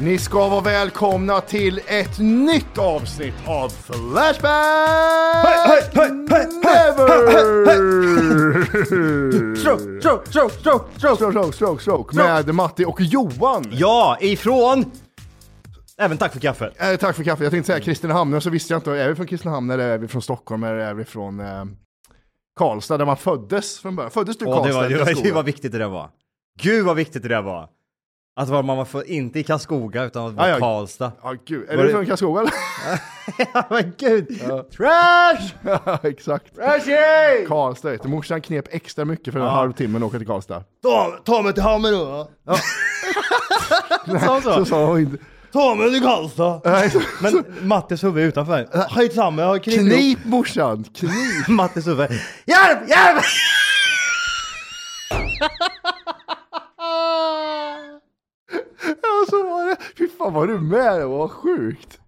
Ni ska vara välkomna till ett nytt avsnitt av Flashback Never! Stroke, stroke, stroke, stroke, stroke. Stroke, stroke, stroke, med Matti och Johan. Ja, ifrån... Även tack för kaffet. Eh, tack för kaffe. Jag tänkte säga Kristinehamn, och så visste jag inte, är vi från Kristinehamn eller är vi från Stockholm eller är vi från eh, Karlstad där man föddes från början? Föddes du i Åh, det, Karlstad? var, det, var, det var viktigt det där var. Gud vad viktigt det där var. Att var- man var för, inte i Karlskoga utan var Ja, ja. Karlstad. Ja, gud. Är Var du från Karlskoga eller? ja men gud! Trash! Ja, exakt. Trashy! Karlstad vet du. Morsan knep extra mycket för en Ja. halvtimme att åka till Karlstad. Ta, ta mig till Hammar då! Sa Så så? sa hon inte. Ta mig till Karlstad! Så- Men Mattes huvud utanför. Hej samma, jag har knip. Knip morsan, knip. Mattes huvud. Hjälp! Hjälp! Ja, så var det. Fy fan var du med? Det var sjukt.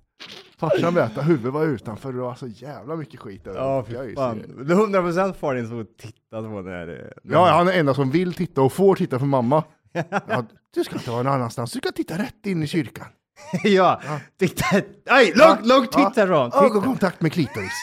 Farsan berättade huvudet var utanför det var så jävla mycket skit där. Ja, fy fan. Det är 100% Farin som tittat på det här. Ja, han är den enda som vill titta och får titta för mamma. Ja, du ska inte vara någon annanstans, du ska titta rätt in i kyrkan. ja. Titta. Aj, lugnt, lugnt, titta då. Titta. Ögonkontakt med klitoris.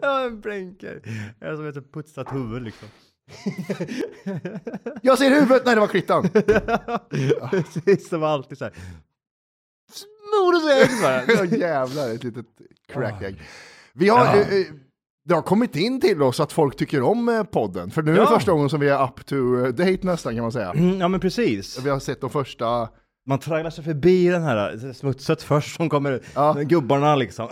Ja, en blänker. Jag som ett putsat huvud liksom. Jag ser huvudet! Nej, det var klittan. Precis som alltid så här. Smorsägg. Ja, jävlar, ett litet crackegg. Vi har, Ja. eh, eh, det har kommit in till oss att folk tycker om eh, podden. För nu är det Ja. första gången som vi är up to eh, date nästan kan man säga. Mm, Ja men precis. Vi har sett de första... Man tragglar sig förbi den här smutset först som kommer ut. Ja. Gubbarna liksom.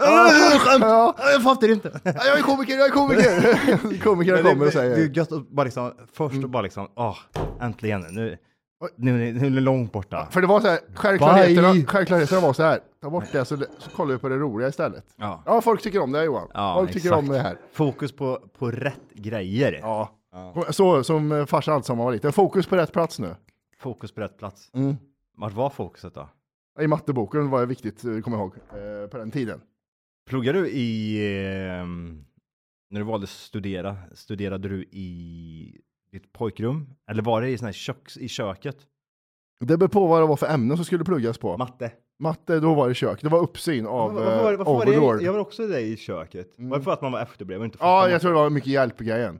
Ja. Jag fattar inte. "Ja, Jag är komiker, jag är komiker! Komikerna kommer och Det är säger... gött att bara liksom, först och bara liksom, åh, äntligen, nu, nu, nu är det långt borta. För det var så här, självklarheterna, självklarheterna var så här, ta bort det så, så kollar vi på det roliga istället. Ja. Ja, folk tycker om det Johan. Ja, folk tycker exakt. om det här. Fokus på, på rätt grejer. Ja. Så som farsan alltid sa man var liten, fokus på rätt plats nu. Fokus på rätt plats. Mm. Vart var fokuset då? I matteboken var det viktigt, eh, kommer jag ihåg, eh, på den tiden. Pluggar du i, ehm, när du valde att studera, studerade du i ditt pojkrum? Eller var det i, sån här köks, i köket? Det beror på vad det var för ämnen som skulle pluggas på. Matte. Matte, då var det kök. Det var uppsyn av Varför, varför, var eh, varför var det, Overlord. jag, var också det i köket. Det för att man var för Ja, jag tror det var mycket hjälp i grejen.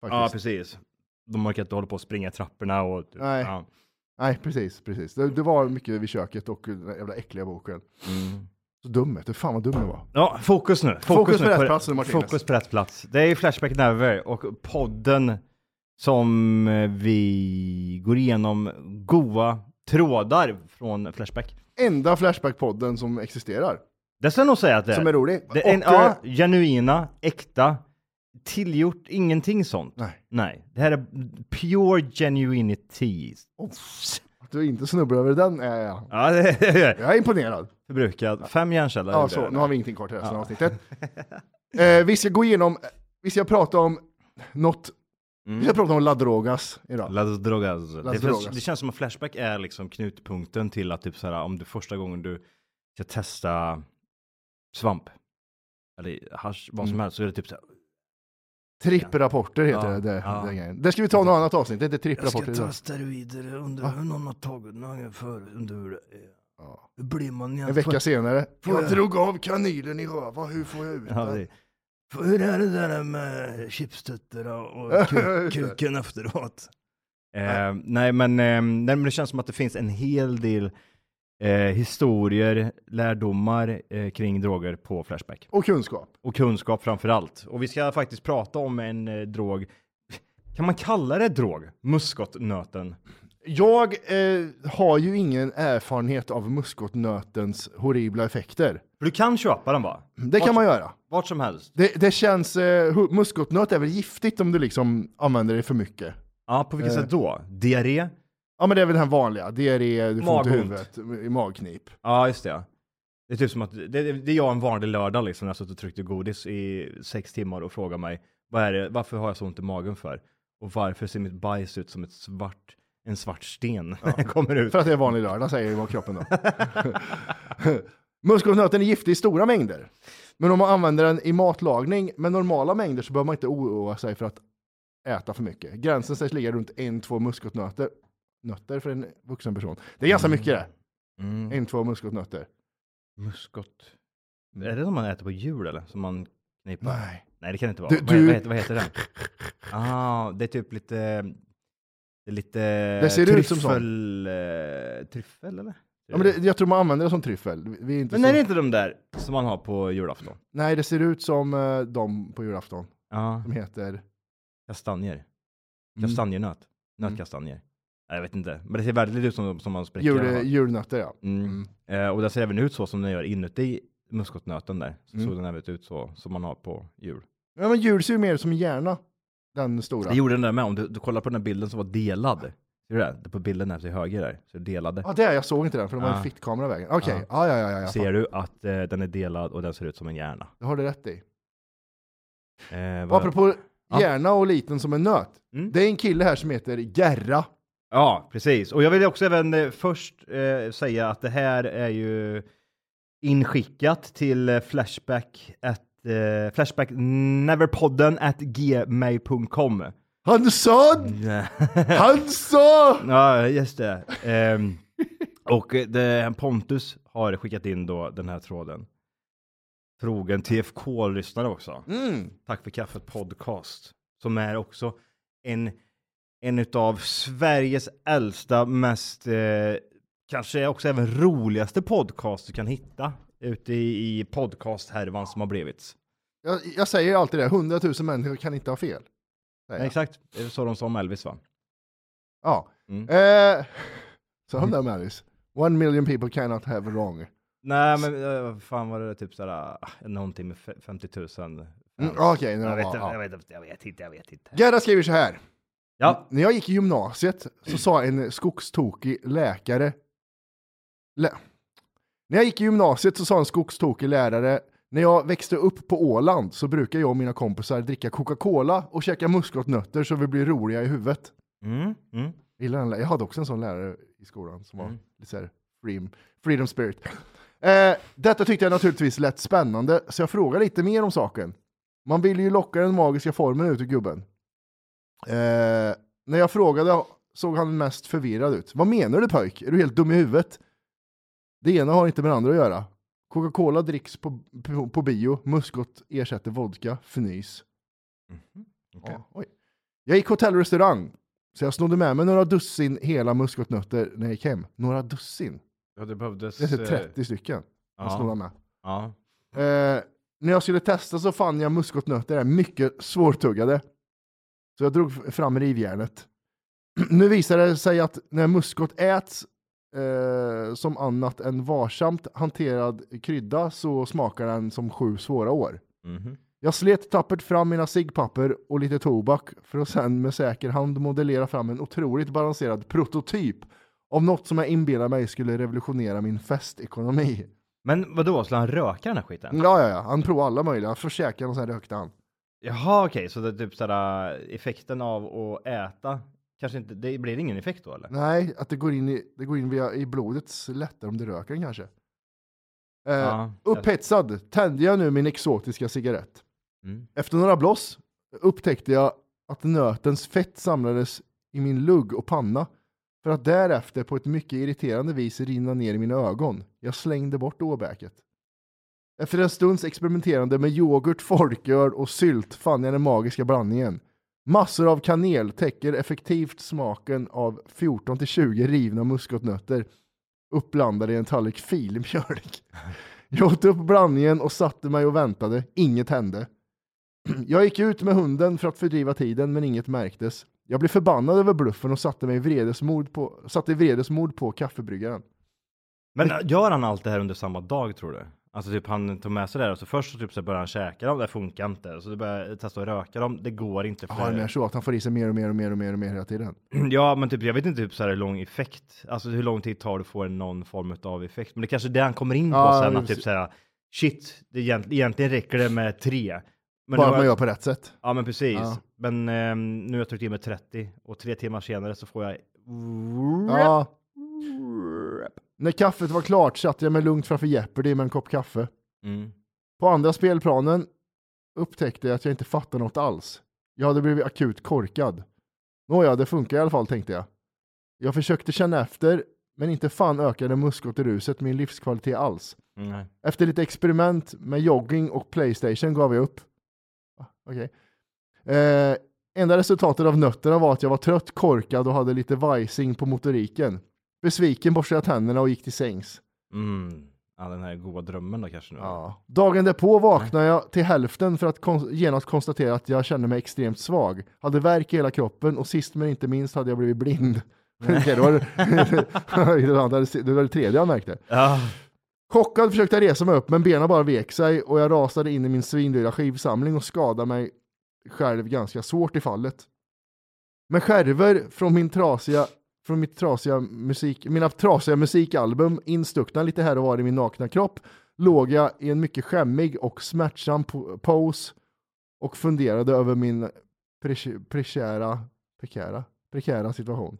Ja, precis. De att du håller på att springa i trapporna och... Nej. Ja. Nej, precis, precis. Det, det var mycket vid köket och den jävla äckliga boken. Mm. Så dum vet du, fan vad dum det var. Ja, fokus nu. Fokus på nu rätt plats nu, Martinez. Fokus på rätt plats. Det är Flashback Never och podden som eh, vi går igenom goa trådar från Flashback. Enda Flashback-podden som existerar. Det ska jag nog säga att det är. Som är rolig. Det är en, Och, ja, eh, genuina, äkta, tillgjort, ingenting sånt. Nej. Nej, det här är pure genuinity. Att du inte snubblar över den är jag. Ja, det är Jag är imponerad. förbrukad. Fem hjärnceller. Ja, så, nu har vi ingenting kvar till resten av avsnittet. Eh, vi ska gå igenom, vi ska prata om något Mm. Vi ska prata om La Drogas idag. Las drogas. Det, det känns som att Flashback är liksom knutpunkten till att typ så här, om du första gången du ska testa svamp eller hasch, vad som Mm. helst så är det typ så här. Tripprapporter heter Ja, det. Det, ja. det ska vi ta något annat avsnitt, det heter tripprapporter. idag. steroider under Va? någon har tagit något för under hur Ja. Hur blir man En vecka senare. Får Jag jag- drog av kanylen i röva, hur får jag ut Ja, det, hur är det där med chipstuttarna och ku- kuken efteråt? Eh, nej, men, eh, nej, men det känns som att det finns en hel del eh, historier, lärdomar eh, kring droger på Flashback. Och kunskap. Och kunskap framför allt. Och vi ska faktiskt prata om en eh, drog. Kan man kalla det drog? Muskotnöten. Jag eh, har ju ingen erfarenhet av muskotnötens horribla effekter. Du kan köpa den va? Det kan Vart- man göra. Vart som helst. Det, det känns, eh, muskotnöt är väl giftigt om du liksom använder det för mycket. Ja, på vilket Eh. sätt då? Diarré? Ja men det är väl den vanliga, diarré, du får ont i huvudet, i magknip. Ja, just det. Det är typ som att, det, det, det är jag en vanlig lördag liksom, när jag suttit och tryckte godis i sex timmar och frågar mig, vad är det, varför har jag så ont i magen för? Och varför ser mitt bajs ut som ett svart, en svart sten det kommer ut? För att det är vanlig lördag säger ju kroppen då. Muskotnöten är giftig i stora mängder. Men om man använder den i matlagning med normala mängder så behöver man inte oroa sig för att äta för mycket. Gränsen sägs ligga runt en, två muskotnötter nötter för en vuxen person. Det är ganska mycket det. Mm. En, två muskotnötter. Muskot. Är det de man äter på jul eller? Som man knipar? Nej. Nej, det kan det inte vara. Du- Vad, du- vad, heter, vad heter den? Ah, det är typ lite, det är lite Det ser ut som tryffel, eh, tryffel eller? Ja, men det, jag tror man använder det som tryffel. Vi är inte Men så... är det inte de där som man har på julafton? Nej, det ser ut som uh, de på julafton. Ja, De heter... kastanjer. Mm. Kastanjenöt. Nötkastanjer. Nej, jag vet inte. Men det ser väldigt ut som, som man spräcker. alla Jul, julnötter ja. Mm. Mm. Eh, och det ser även ut så som den gör inuti muskotnöten där. Så Mm. såg den även ut så som man har på jul. Ja men jul ser ju mer som en hjärna. Den stora. Det gjorde den där med. Om du, du kollar på den bilden som var delad. Ser du det? På bilden här till höger där. Så delade. Ja, det är, jag såg inte den för det var Ja. en fittkamera i vägen. Okej, Ja. ja. ja, ja, ja, ja. Ser du att eh, den är delad och den ser ut som en hjärna? Det har du rätt i. Eh, vad- apropå hjärna och liten som en nöt. Mm. Det är en kille här som heter Gerra. Ja, precis. Och jag vill också även eh, först eh, säga att det här är ju inskickat till eh, Flashback at, eh, Flashbackneverpodden at gmail.com. Han sa! Han sa! ja, just det. Ehm, och eh, det, Pontus har skickat in då den här tråden. Trogen TFK-lyssnare också. Mm. Tack för kaffet podcast. Som är också en, en utav Sveriges äldsta, mest, eh, kanske också även roligaste podcast du kan hitta ute i, i podcasthärvan som har blivit. Jag, jag säger alltid det, 100 000 människor kan inte ha fel. Jag. Exakt, det är så de sa om Elvis va? Ja. Mm. Eh, så han där med Alice. One million people cannot have wrong. Nej men eh, vad fan var det typ sådär, ah, någonting med fe- 50 000 fans. Mm, Okej, nu jag, jag, vet, inte, jag vet inte, jag vet inte. Gerra skriver så här. Ja, När jag gick i gymnasiet så sa en skogstokig läkare... Lä... När jag gick i gymnasiet så sa en skogstokig lärare när jag växte upp på Åland så brukar jag och mina kompisar dricka Coca-Cola och käka muskotnötter så vi blir roliga i huvudet. mm, mm. Jag hade också en sån lärare i skolan som var Mm. lite så här freedom, freedom spirit. Eh, detta tyckte jag naturligtvis lät spännande så jag frågade lite mer om saken. Man ville ju locka den magiska formen ut ur gubben. Eh, när jag frågade såg han mest förvirrad ut. Vad menar du pojk? Är du helt dum i huvudet? Det ena har inte med det andra att göra. Coca-Cola dricks på, på, på bio, muskot ersätter vodka, fnys. Okej. Ja, oj. Jag gick hotell och restaurang, så jag snodde med mig några dussin hela muskotnötter när jag gick hem. Några dussin? Ja, det behövdes... Det är eh, 30 stycken. Jag ja, snodde med. ja. Eh, när jag skulle testa så fann jag muskotnötter är mycket svårtuggade. Så jag drog fram rivjärnet. nu visar det sig att när muskot äts eh, som annat än varsamt hanterad krydda så smakar den som sju svåra år. Mhm. Jag slet tappert fram mina ciggpapper och lite tobak för att sen med säker hand modellera fram en otroligt balanserad prototyp av något som jag inbillar mig skulle revolutionera min festekonomi. Men vadå, skulle han röka den här skiten? Ja, ja, ja. Han provade alla möjliga. Han och sen rökte han. Jaha, okej, så det är typ sådär effekten av att äta kanske inte, det blir ingen effekt då eller? Nej, att det går in i, det går in via, i blodet lättare om du röker kanske. Eh, Ja, upphetsad tände jag nu min exotiska cigarett. Mm. Efter några bloss upptäckte jag att nötens fett samlades i min lugg och panna för att därefter på ett mycket irriterande vis rinna ner i mina ögon. Jag slängde bort åbäket. Efter en stunds experimenterande med yoghurt, folköl och sylt fann jag den magiska blandningen. Massor av kanel täcker effektivt smaken av 14-20 rivna muskotnötter uppblandade i en tallrik filmjölk. Jag åt upp blandningen och satte mig och väntade. Inget hände. Jag gick ut med hunden för att fördriva tiden, men inget märktes. Jag blev förbannad över bluffen och satte mig i vredesmod på, satte i vredesmod på kaffebryggaren. Men äh, gör han allt det här under samma dag tror du? Alltså typ han tog med sig det och så först så typ så började han käka dem, det funkar inte. Så det började testa att röka dem, det går inte. För Ja, det är så att han får i sig mer och mer och mer och mer och mer hela tiden. Ja, men typ jag vet inte typ så här hur lång effekt, alltså hur lång tid tar det att få någon form av effekt. Men det är kanske är det han kommer in på Ja, sen, att typ så här, shit, det egent, egentligen räcker det med tre. Men Bara nu man gör på rätt sätt. Ja, men precis. Ja. Men ehm, nu har jag tryckt in med 30 och tre timmar senare så får jag Ja. När kaffet var klart satte jag mig lugnt framför Jeopardy med en kopp kaffe. Mm. På andra spelplanen upptäckte jag att jag inte fattade något alls. Jag hade blivit akut korkad. Nåja, det funkar i alla fall tänkte jag. Jag försökte känna efter, men inte fan ökade muskot i ruset min livskvalitet alls. Nej. Efter lite experiment med jogging och Playstation gav jag upp. Ah, Okej. Eh, enda resultatet av nötterna var att jag var trött, korkad och hade lite vajsing på motoriken. Besviken borstade jag tänderna och gick till sängs. Mm. Ja, den här goda drömmen då kanske nu. Ja. Dagen därpå vaknade jag till hälften för att kon- genast konstatera att jag kände mig extremt svag. Hade värk i hela kroppen och sist men inte minst hade jag blivit blind. Okej, det, var, det, var, det var det tredje jag märkte. Ja. Chockad försökte jag resa mig upp men benen bara vek sig och jag rasade in i min svindyra skivsamling och skadade mig själv ganska svårt i fallet. Med skärvor från min trasiga från mitt trasiga musik, mina trasiga musikalbum instuckna lite här och var i min nakna kropp låg jag i en mycket skämmig och smärtsam pose och funderade över min prekära, prekära, prekära situation.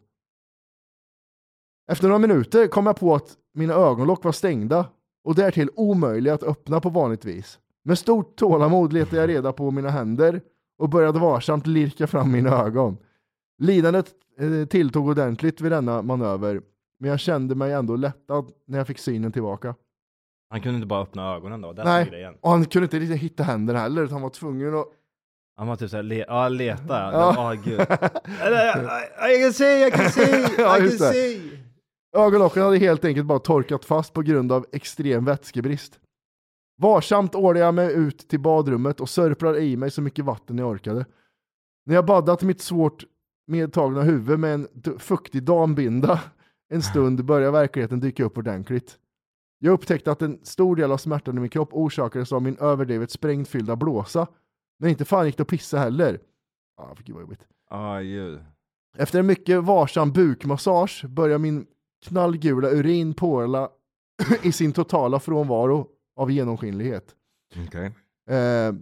Efter några minuter kom jag på att mina ögonlock var stängda och därtill omöjliga att öppna på vanligt vis. Med stort tålamod letade jag reda på mina händer och började varsamt lirka fram mina ögon. Lidandet tilltog ordentligt vid denna manöver, men jag kände mig ändå lättad när jag fick synen tillbaka. Han kunde inte bara öppna ögonen då, där Nej. Igen. Och han kunde inte riktigt hitta händerna heller, utan han var tvungen att... Han var typ såhär, le- ja leta, Ja. oh, gud. I can see, I can see, I Ja, can see. Ögonlocken hade helt enkelt bara torkat fast på grund av extrem vätskebrist. Varsamt ålade jag mig ut till badrummet och sörplade i mig så mycket vatten jag orkade. När jag baddat mitt svårt medtagna huvud med en fuktig dambinda en stund började verkligheten dyka upp ordentligt. Jag upptäckte att en stor del av smärtan i min kropp orsakades av min överdrivet sprängfyllda blåsa. Men inte fan gick det att pissa heller. Ah, gud vad jobbigt. Gud. Efter en mycket varsam bukmassage börjar min knallgula urin porla i sin totala frånvaro av genomskinlighet. Okej. Eh,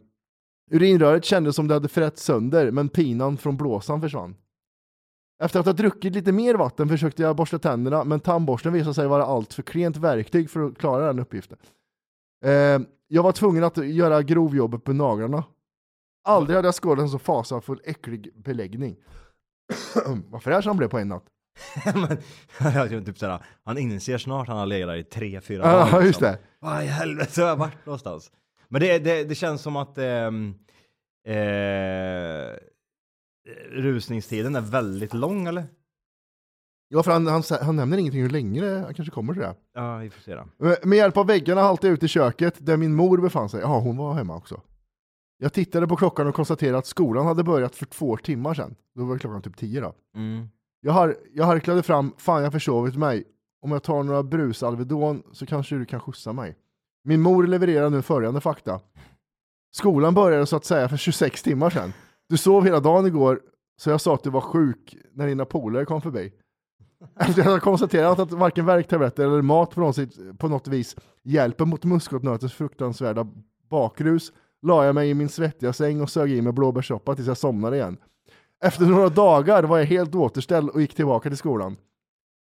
urinröret kändes som det hade frätt sönder, men pinan från blåsan försvann. Efter att ha druckit lite mer vatten försökte jag borsta tänderna, men tandborsten visade sig vara allt för klent verktyg för att klara den uppgiften. Eh, jag var tvungen att göra grovjobbet på naglarna. Aldrig hade jag skådat en så fasansfull äcklig beläggning. Det så han blev på en natt? Men, jag tror typ såhär, han inser snart att han har legat där i tre, fyra dagar. Ja, just liksom. det. Vad i helvete har jag varit någonstans? Men det, det, det känns som att ehm, eh, rusningstiden är väldigt lång eller? Ja, för han, han, han nämner ingenting hur länge det han kanske kommer till det. Ja, vi får se då. Med- Med hjälp av väggarna haltade jag ut i köket där min mor befann sig. Ja, hon var hemma också. Jag tittade på klockan och konstaterade att skolan hade börjat för två timmar sedan. Då var klockan typ tio då. Mm. Jag, har, jag harklade fram, fan jag försovit mig. Om jag tar några brus Alvedon så kanske du kan skjutsa mig. Min mor levererar nu följande fakta. Skolan började så att säga för 26 timmar sedan. Du sov hela dagen igår, så jag sa att du var sjuk när dina polare kom förbi. Efter att jag konstaterat att varken värktabletter eller mat på något, på något vis hjälper mot muskotnötens fruktansvärda bakrus, la jag mig i min svettiga säng och sög i mig blåbärssoppa tills jag somnade igen. Efter några dagar var jag helt återställd och gick tillbaka till skolan.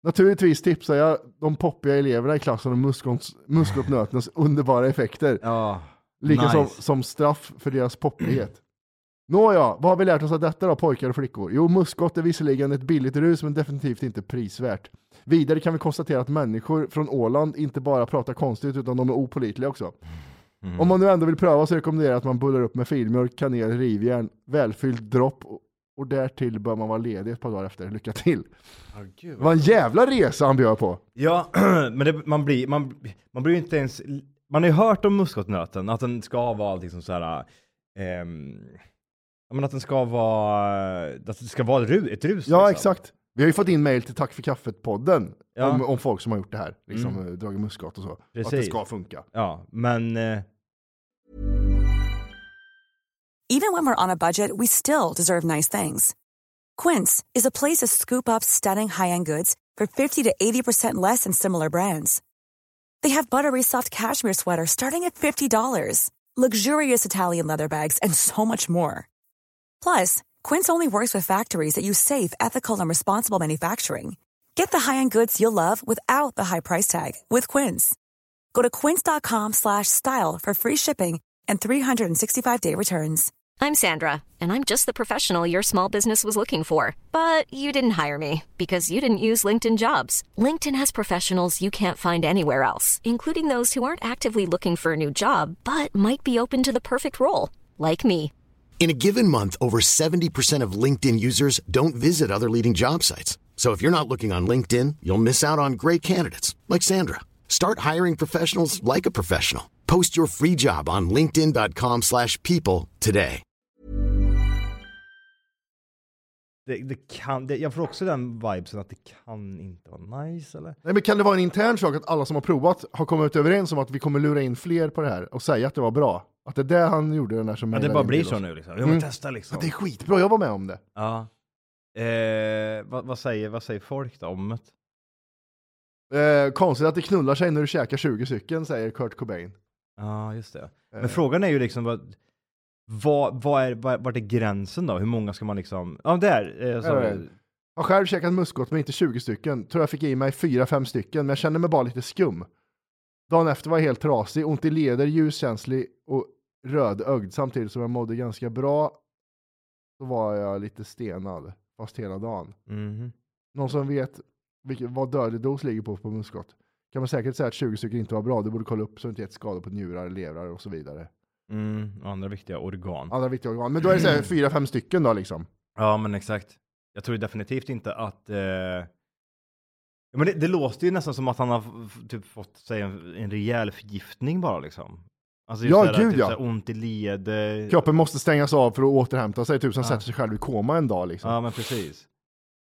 Naturligtvis tipsar jag de poppiga eleverna i klassen om muskotnötens underbara effekter. Ja. Lika nice. som, som straff för deras poppighet. Nåja, vad har vi lärt oss av detta då pojkar och flickor? Jo, muskot är visserligen ett billigt rus men definitivt inte prisvärt. Vidare kan vi konstatera att människor från Åland inte bara pratar konstigt utan de är opolitliga också. Mm. Om man nu ändå vill pröva så rekommenderar jag att man bullar upp med filmjölk, kanel, rivjärn, välfylld dropp och, därtill bör man vara ledig ett par dagar efter. Lycka till! Det var en jävla resa han bjöd på. Ja, men det, man blir, man, man blir ju inte ens, man har ju hört om muskotnöten, att den ska vara liksom så här, ja, men att den ska vara, att det ska vara ett ru- ett rus. Ja, liksom. exakt. Vi har ju fått in mail till Tack för kaffet-podden Ja. om, om folk som har gjort det här, liksom Mm. mm. dragit muskot och så. Och att det Precis. ska funka. Ja, men eh, Even when we're on a budget, we still deserve nice things. Quince is a place to scoop up stunning high-end goods for 50 to 80% less than similar brands. They have buttery soft cashmere sweaters starting at $50, luxurious Italian leather bags, and so much more. Plus, Quince only works with factories that use safe, ethical, and responsible manufacturing. Get the high-end goods you'll love without the high price tag with Quince. Go to quince.com slash style for free shipping and 365-day returns. I'm Sandra, and I'm just the professional your small business was looking for. But you didn't hire me because you didn't use LinkedIn jobs. LinkedIn has professionals you can't find anywhere else, including those who aren't actively looking for a new job but might be open to the perfect role, like me. In a given month, over 70% of LinkedIn users don't visit other leading job sites. So if you're not looking on LinkedIn, you'll miss out on great candidates like Sandra. Start hiring professionals like a professional. Post your free job on linkedin.com/people slash people today. det, det kan, det, jag får också den vibesen att det kan inte vara nice eller? Nej, men kan det vara en intern sak att alla som har provat har kommit överens om att vi kommer lura in fler på det här och säga att det var bra? Att det är det han gjorde den där som Ja, det bara blir så nu liksom. Jag Mm. testa liksom. Det är skitbra, jag var med om det. Ja. Eh, vad, vad, säger, vad säger folk då om det? Eh, konstigt att det knullar sig när du käkar 20 stycken, säger Kurt Cobain. Ja, just det. Men Eh. frågan är ju liksom vad, vad, vad är, vad, vart är gränsen då? Hur många ska man liksom, ja där, eh, så. Jag har själv käkat muskot men inte 20 stycken. Tror jag fick i mig 4-5 stycken, men jag kände mig bara lite skum. Dagen efter var jag helt trasig, ont i leder, ljuskänslig och rödögd. Samtidigt som jag mådde ganska bra så var jag lite stenad, fast hela dagen. Mhm. Någon som vet vilket, vad dödlig dos ligger på på muskot? Kan man säkert säga att 20 stycken inte var bra, du borde kolla upp så du inte gett skador på njurar, levrar och så vidare. mm, andra viktiga organ. Andra viktiga organ. Men då är det så här 4-5 stycken då liksom. Ja, men exakt. Jag tror definitivt inte att... Eh... Ja, men det, det låter ju nästan som att han har typ fått sig en, en rejäl förgiftning bara liksom. Alltså Ja, så här, gud, typ ja. så här ont i led. eh, Kroppen måste stängas av för att återhämta sig, typ som Ja. sätter sig själv i koma en dag liksom. Ja, men precis.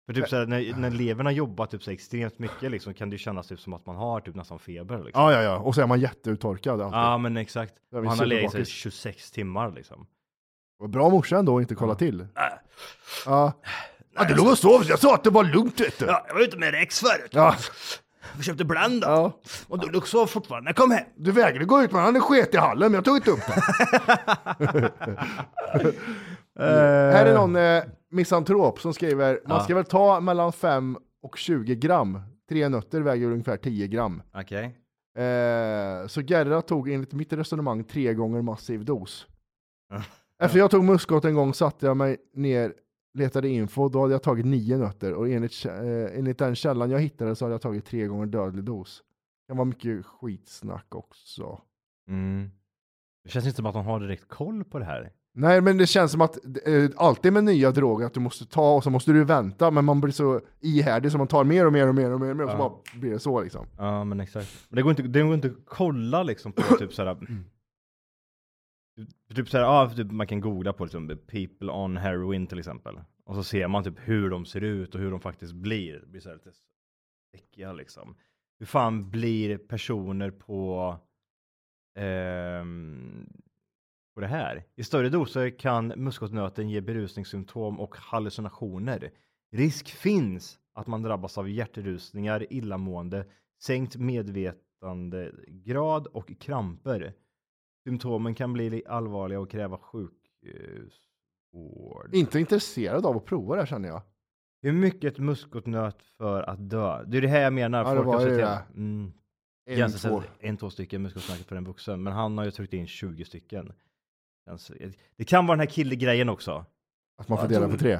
För typ så här, när, när levern har jobbat typ så extremt mycket liksom, kan det ju kännas typ som att man har typ nästan feber. Liksom. Ja, ja, ja. Och så är man jätteuttorkad alltid. Ja, men exakt. Han har legat i superbakis. 26 timmar liksom. Bra morsa ändå att inte kolla till. Ja. Ja, du låg och sov, jag sa att det var lugnt vet du. Ja, jag var ute med Rex förut. Ja. Vi köpte Blenda. Ja. Och du låg så fortfarande när jag kom hem. Du vägrade gå ut men han är sket i hallen, men jag tog inte upp det. Här är någon eh, misantrop som skriver, man ska väl ta mellan 5 och 20 gram. Tre nötter väger ungefär 10 gram. Okej. Eh, så Gerra tog enligt mitt resonemang tre gånger massiv dos. Efter jag tog muskot en gång satte jag mig ner, letade info, då hade jag tagit nio nötter och enligt, eh, enligt den källan jag hittade så hade jag tagit tre gånger dödlig dos. Det vara mycket skitsnack också. Mm. Det känns inte som att de har direkt koll på det här. Nej, men det känns som att eh, alltid med nya droger att du måste ta och så måste du vänta, men man blir så ihärdig så man tar mer och mer och mer och mer, och, mer, och så Ja. bara blir det så liksom. Ja, men exakt. Men det går inte, det går inte att kolla liksom på typ såhär. typ såhär, ja, typ man kan googla på liksom, people on heroin till exempel. Och så ser man typ hur de ser ut och hur de faktiskt blir. Det blir såhär lite äckiga liksom. Hur fan blir personer på eh, på det här? I större doser kan muskotnöten ge berusningssymptom och hallucinationer. Risk finns att man drabbas av hjärtrusningar, illamående, sänkt medvetandegrad och kramper. Symptomen kan bli li- allvarliga och kräva sjukhusvård. Inte intresserad av att prova det här känner jag. Hur mycket muskotnöt för att dö? Det är det här jag menar. Ja, det var ju det. Mm. En, två. en, två stycken muskotnöt för en vuxen. Men han har ju tryckt in 20 stycken. Känns- Det kan vara den här killegrejen också. Att man får dela tog- på tre.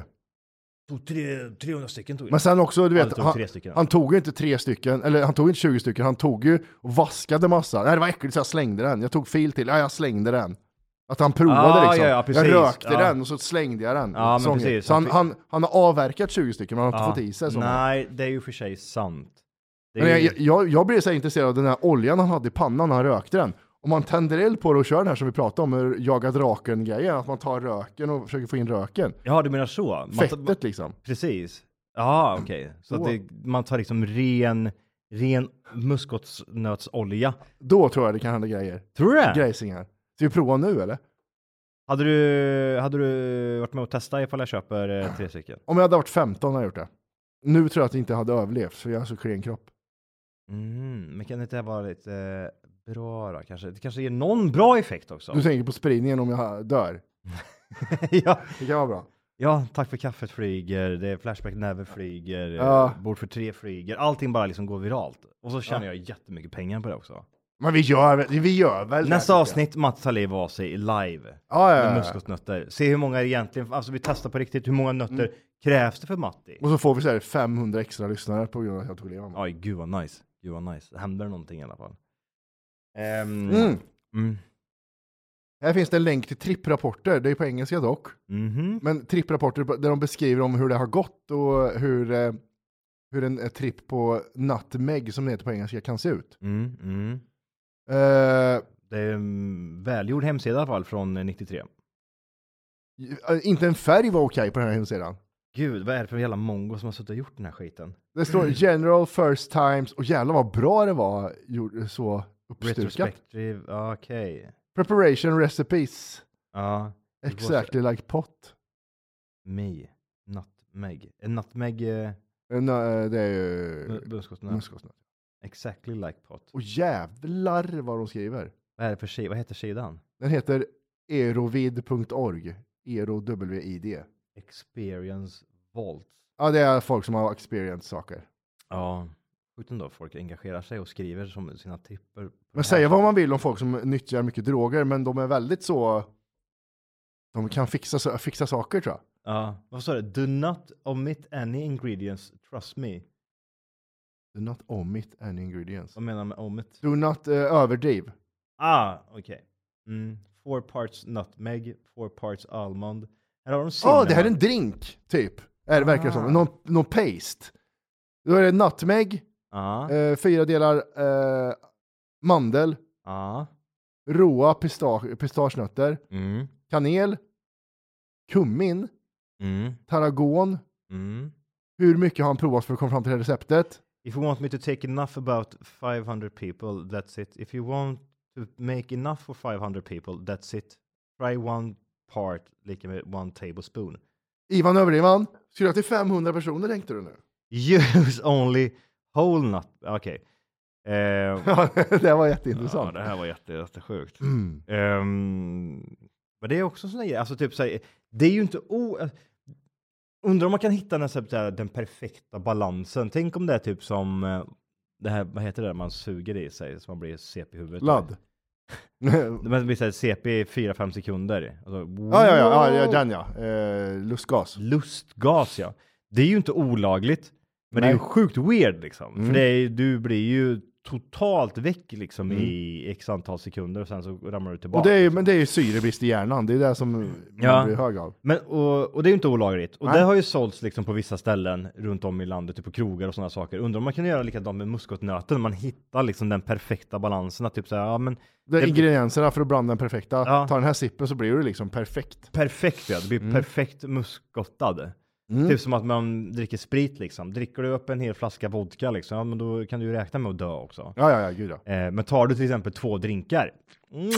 Tog tre, 300 stycken tog jag. Men sen också, du vet, tog han, han tog inte tre stycken, eller han tog inte 20 stycken, han tog ju och vaskade massa. Nej det var äckligt så jag slängde den. Jag tog fil till, ja jag slängde den. Att han provade Ah, liksom. ja, ja, precis. jag rökte Ja. den och så slängde jag den. Ja. Så han, Han han, har avverkat 20 stycken men han har inte fått i sig så. Nej, det är ju för sig sant. Ju- jag, jag, jag blev så intresserad av den här oljan han hade i pannan när han rökte den. Om man tänder eld på det och kör den här som vi pratade om, jaga draken-grejen, att man tar röken och försöker få in röken. Ja, du menar så? Man Fettet liksom. Precis. Ja, okej. Så att Så. det, man tar liksom ren, ren muskotnötsolja. Då tror jag det kan hända grejer. Tror du det? Grejsingar. Ska vi prova nu eller? Hade du, hade du varit med och testat ifall jag köper eh, tre stycken? Om jag hade varit 15 hade jag gjort det. Nu tror jag att jag inte hade överlevt, för jag har så klen kropp. Mm, men kan det inte vara lite bra då kanske? Det kanske ger någon bra effekt också? Du tänker på spridningen om jag dör. ja. Det kan vara bra. ja, tack för kaffet flyger, det är Flashback Never flyger, Ja. ja. Bord för tre flyger, allting bara liksom går viralt. Och så tjänar jag jättemycket pengar på det också. Men vi gör, vi gör väl Nästa jag. avsnitt, Mats liv av sig live. Ja, ja, Med ja, ja. muskotnötter. Se hur många egentligen, alltså vi testar på riktigt, hur många nötter Mm. krävs det för Matti? Och så får vi så här 500 extra lyssnare på grund av att jag tog livet av mig. Oj, gud vad nice. Gud vad nice. Händer någonting i alla fall. Ehm, Mm. mm. Här finns det en länk till tripprapporter, det är på engelska dock. Mhm. Men tripprapporter där de beskriver om hur det har gått och hur, eh, hur en eh, tripp på Nutmeg, som det heter på engelska, kan se ut. Mm, mm. Eh, Det är en välgjord hemsida i alla fall från eh, 93. eh, inte en färg var okej på den här hemsidan. Gud, vad är det för jävla mongo som har suttit och gjort den här skiten? Det står general first times och jävlar vad bra det var så uppstukat. Retrospective, okej. Preparation recipes, Ja. exactly like pot. Me. Nutmeg. En nutmeg, eh, Eh, nej, Det är ju mu- muskotnöt. muskotnöt. Exactly like pot. Och jävlar vad de skriver. Vad är det för sida? Vad heter sidan? Den heter erovid.org. Ero-W-I-D. Experience Vault. Ja, det är folk som har experience saker. Ja, sjukt ändå. Folk engagerar sig och skriver som sina tripper. på Men säga vad man vill om folk som nyttjar mycket droger, men de är väldigt så... De kan fixa, fixa saker tror jag. Ja, vad sa du? Do not omit any ingredients, trust me. Do not omit any ingredients. Vad menar du med omit? Do not uh, överdriv. Ah, okej. Mm. Four parts nutmeg, four parts almond. Här har de Ja, cinnamon. det här är en drink, typ. Är det verkar Ah. som. Någon, någon paste. Då är det nutmeg, Ja, eh, fyra delar eh, mandel, ja. råa pista- pistagenötter, Mm, kanel, kummin, mm, tarragon. mm. Hur mycket har han provat för att komma fram till det här receptet? If you want me to take enough about 500 people, that's it. If you want to make enough for 500 people, that's it. Try one part, lika med one tablespoon. Ivan överdrivan, skulle jag till 500 personer tänkte du nu? Use only whole nut. Okej. Eh, Ja, det var ja, jätteintressant. det här var jätte, jättesjukt. Mm. Ehm, men det är också sån grej, alltså typ såhär, det är ju inte o... Undrar om man kan hitta den, här, den perfekta balansen. Tänk om det är typ som eh, det här, vad heter det, man suger i sig så man blir CP i huvudet. Ladd. Man blir såhär CP i 4-5 sekunder. Alltså, Ja, ja, ja, ja, wow! den ja. Eh, lustgas. Lustgas ja. Det är ju inte olagligt. Men det är Nej. ju sjukt weird liksom. Mm. För det är, du blir ju totalt väck liksom Mm. i x antal sekunder och sen så ramlar du tillbaka. Och det är, ju- men det är ju syrebrist i hjärnan, det är det som man Ja. blir hög av. Men, och, och det är ju inte olagligt. Och Nej. det har ju sålts liksom på vissa ställen runt om i landet, typ på krogar och sådana saker. Undrar om man kan göra likadant med muskotnöten, man hittar liksom den perfekta balansen. Att typ säga, ja men Det Det- ingredienserna för att blanda den perfekta. Ja. Ta den här sippen så blir det liksom perfekt. perfekt ja, det blir Mm. perfekt muskotad. Mm. Typ som att man dricker sprit liksom. Dricker du upp en hel flaska vodka liksom, ja men då kan du ju räkna med att dö också. Ja, ja, ja, gud ja. Eh, men tar du till exempel två drinkar, mm,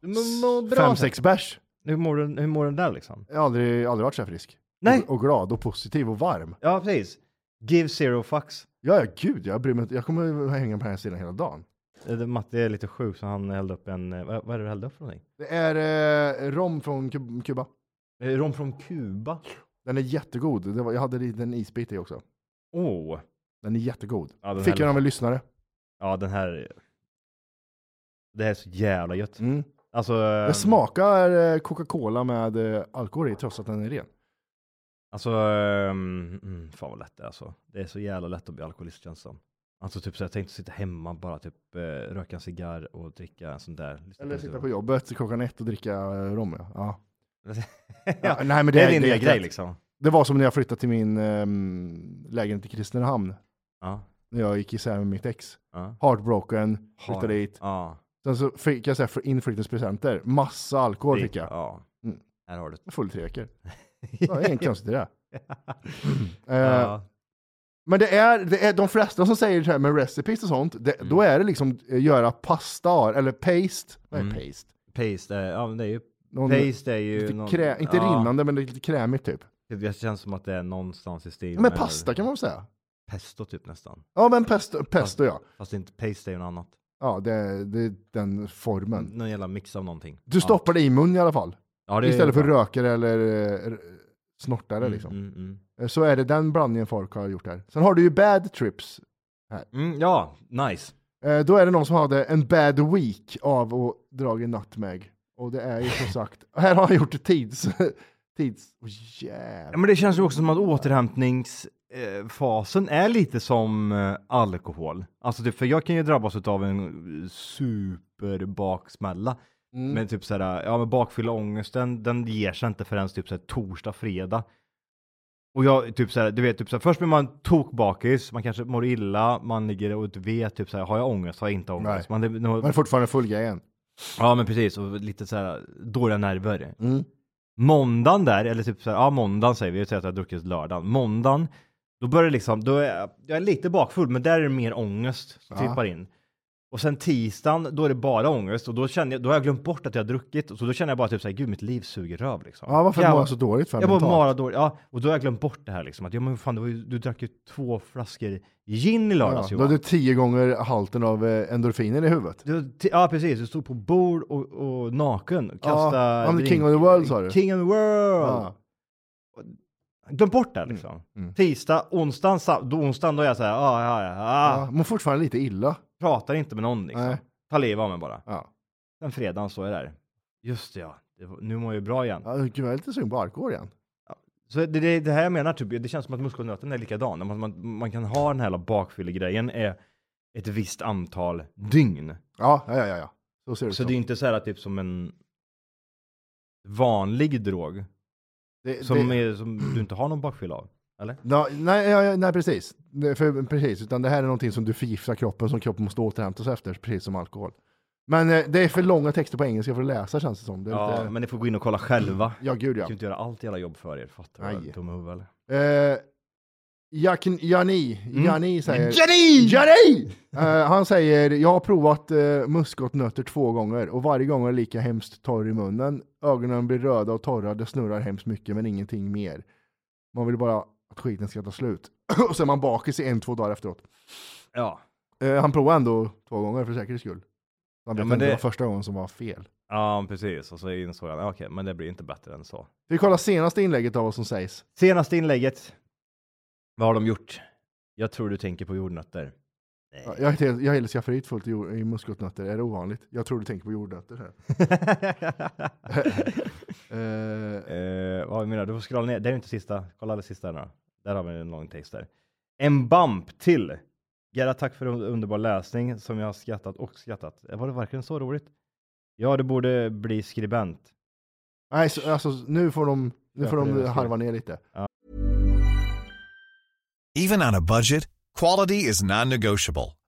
du mår, mår bra. Fem, sex bärs. Hur mår, du, hur mår den där liksom? Jag har aldrig, aldrig varit så här frisk. Nej. Och, och glad och positiv och varm. Ja, precis. Give zero fucks. Ja, ja, gud, jag bryr mig inte. Jag kommer hänga på den här sidan hela dagen. Eh, Matte är lite sjuk så han hällde upp en, eh, vad, är det du hällde upp för någonting? Det är eh, rom från Kub- Kuba. Eh, Rom från Kuba? Den är jättegod. Det var, jag hade en isbit i också. Åh! Den är jättegod. Ja, den Fick här- jag av en lyssnare. Ja den här, det här är så jävla gött. Mm. Alltså, Det eh, smakar eh, Coca-Cola med eh, alkohol i trots att den är ren. Alltså, um, fan vad lätt det är alltså. Det är så jävla lätt att bli alkoholist känns det som. Alltså typ så jag tänkte sitta hemma bara typ eh, röka en cigarr och dricka en sån där. Eller sitta på jobbet klockan ett och dricka rom. Ja. Ja. Ja, Ja, nej, men det, det- är din det nya grej liksom. Det var som när jag flyttade till min ehm, lägenhet i Kristinehamn. Ja. När jag gick isär med mitt ex. Ja. Heartbroken, flyttade dit. Ja. Sen så fick jag så här inflyttningspresenter. Massa alkohol Det- fick jag. Ja. Mm. Här har du det. Full tre veckor. Det var inget konstigt i det. Eh, Ja. Men det är, det är de flesta som säger så här med recipes och sånt, det, då är det liksom eh, göra pasta eller paste. Vad är Mm. paste? Paste, är, ja men det är ju, Någon, paste är ju någon, krä, inte ja, rinnande men lite krämigt typ. Det känns som att det är någonstans i stil Men pasta kan man väl säga? Pesto typ nästan. Ja men pesto, pesto ja. Fast inte paste är ju något annat. Ja det, det är den formen. Någon jävla mix av någonting. Du stoppar det i mun i alla fall. Ja, är Istället för röker eller eh, snortare Mm, liksom. Mm, mm. Eh, Så är det den blandningen folk har gjort här. Sen har du ju bad trips. Mm, ja, nice. Eh, Då är det någon som hade en bad week av att dra i nutmeg. Och det är ju som sagt, här har han gjort ett tids... tids... Oh, Ja, jävlar. men det känns ju också som att återhämtningsfasen är lite som eh, alkohol. Alltså typ, för jag kan ju drabbas av en superbaksmälla. Mm. Men typ såhär, ja men bakfylla ångesten, den ger sig inte förrän typ såhär torsdag, fredag. Och jag, typ såhär, du vet, typ såhär, först blir man tokbakis, man kanske mår illa, man ligger och vet, typ såhär, har jag ångest, har jag inte ångest? Man, det, Man är fortfarande full grejen. Ja men precis, och lite såhär dåliga nerver. Mm. Måndagen där, eller typ såhär, ja måndagen säger vi, vi säger att jag har druckit lördagen. Måndagen, då börjar det liksom, då är jag, jag är lite bakfull, men där är det mer ångest som Ja. tippar in. Och sen tisdagen, då är det bara ångest och då känner jag, då har jag glömt bort att jag har druckit. Så då känner jag bara typ såhär, gud mitt liv suger röv liksom. Ja, varför mår jag så dåligt för Jag mår bara dåligt, ja. Och då har jag glömt bort det här liksom. Att ja men fan, ju, du drack ju två flaskor gin i Ja, lördags då Johan. är det tio gånger halten av eh, endorfiner i huvudet. Du, ja precis, du stod på bord och, och naken. och Kasta I'm the king of the world, sa du. King of the world! Ja. Glöm bort det liksom. mm. Tisdag, onsdagen, sa- då, onsdagen då är jag såhär, ah, ja, ja, ah. Ja, mår fortfarande lite illa. Pratar inte med någon liksom. Nej. Ta livet av mig bara. Ja. Sen fredagen så är det där. Just det, ja, det, nu mår jag ju bra igen. Ja, gud, jag är lite sugen på alkohol igen. Så det, det, det här jag menar, typ, det känns som att muskelnöten är likadan. Man, man, man kan ha den här bakfyllegrejen är ett visst antal dygn. Ja, ja, ja. ja. Så ser det Så ut det är inte så här typ som en vanlig drog. Det, Som, det, är, som du inte har någon bakfylla av. Eller? Ja, nej, ja, nej, precis. Det- För, precis. Utan det här är någonting som du förgiftar kroppen, som kroppen måste återhämta sig efter, precis som alkohol. Men eh, det är för långa texter på engelska för att läsa känns det som. Det Ja, lite... men ni får gå in och kolla själva. Ja, gud ja. kan inte göra allt jävla jobb för er. Fattar du? Dumma huvud eller? Eh, Jakin, Jani, Mm. Jani säger... Jani! Jani! Eh, han säger, jag har provat uh, muskotnötter två gånger och varje gång är lika hemskt torr i munnen. Ögonen blir röda och torra, det snurrar hemskt mycket men ingenting mer. Man vill bara att skiten ska ta slut. och så är man bakis i en, två dagar efteråt. Ja. Eh, han provade ändå två gånger för säkerhets skull. Han vet men inte det- det var första gången som var fel. Ja, precis. Och så insåg han, okej, men det blir inte bättre än så. Vi kollar senaste inlägget av vad som sägs. Senaste inlägget. Vad har de gjort? Jag tror du tänker på jordnötter. Nej. Ja, Jag är helt skafferiet fullt i muskotnötter, är det ovanligt? Jag tror du tänker på jordnötter. Eh, Eh, vad menar du? Du får scrolla ner. Det är inte sista. Kolla det sista nu. Där har vi en lång text där. En bump till. Gerda, tack för en underbar läsning som jag har skrattat och skrattat. Var det verkligen så roligt? Ja, du borde bli skribent. nej, så, alltså, nu får de, nu Ja, får det de harva ner lite. Even on a budget, quality is non-negotiable.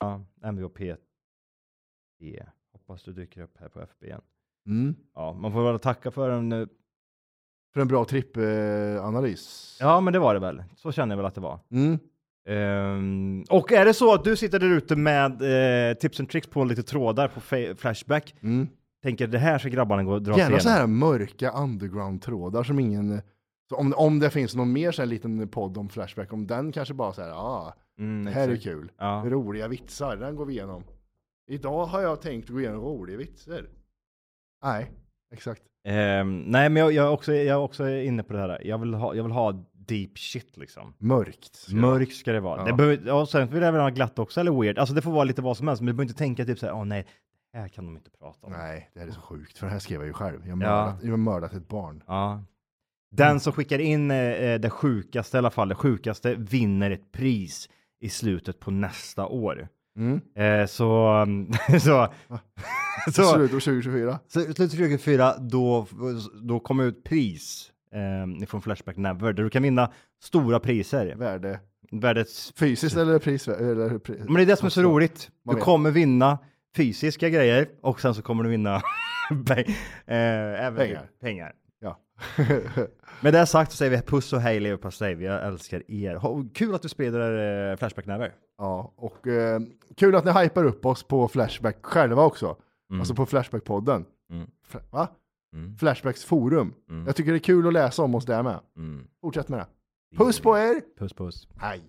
Ja, MVP. Hoppas du dyker upp här på FB igen. Mm. Ja, man får väl tacka för en... eh, För en bra trippanalys. Ja, men det var det väl. Så känner jag väl att det var. Mm. Ehm, och är det så att du sitter där ute med eh, tips and tricks på lite trådar på Flashback, Mm. tänker det här ska grabbarna gå och dra Gärna så här mörka underground-trådar som ingen... Om, om det finns någon mer så här liten podd om Flashback, om den kanske bara så här, ah, Mm, det här är kul. Ja. Roliga vitsar, den går vi igenom. Idag har jag tänkt gå igenom roliga vitsar. Nej, exakt. Ehm, nej, men jag, jag, är också, jag är också inne på det här. Jag vill ha, jag vill ha deep shit liksom. Mörkt. ska. Mörkt ska det vara. Ja. Det behöver, ja, sen vill jag väl ha glatt också, eller weird. Alltså det får vara lite vad som helst, men du behöver inte tänka typ såhär, åh nej, det här kan de inte prata om. Nej, det här är så sjukt, för det här skrev jag ju själv. Jag har Ja. mördat, jag har mördat ett barn. Ja. Den som skickar in eh, det sjukaste i alla fall, det sjukaste vinner ett pris i slutet på nästa år. Mm. Eh, så, så, så, Slut på 2024. så slutet 2024, då, då kommer ut pris eh, från Flashback Never, där du kan vinna stora priser. Värde. Värdet Fysiskt eller pris? Eller pri- Men det är det som är så roligt. Du kommer vinna fysiska grejer och sen så kommer du vinna peng- eh, även Pengar. pengar. Med det sagt så säger vi puss och hej leverpastej. Vi älskar er. Kul att du sprider eh, Flashback Never. ja, och eh, kul att ni hypar upp oss på Flashback själva också. Alltså på Flashback-podden. Mm. Fla- va? Mm. Flashbacks forum. Mm. Jag tycker det är kul att läsa om oss där med. Mm. Fortsätt med det. Puss på er! Puss puss. Hej.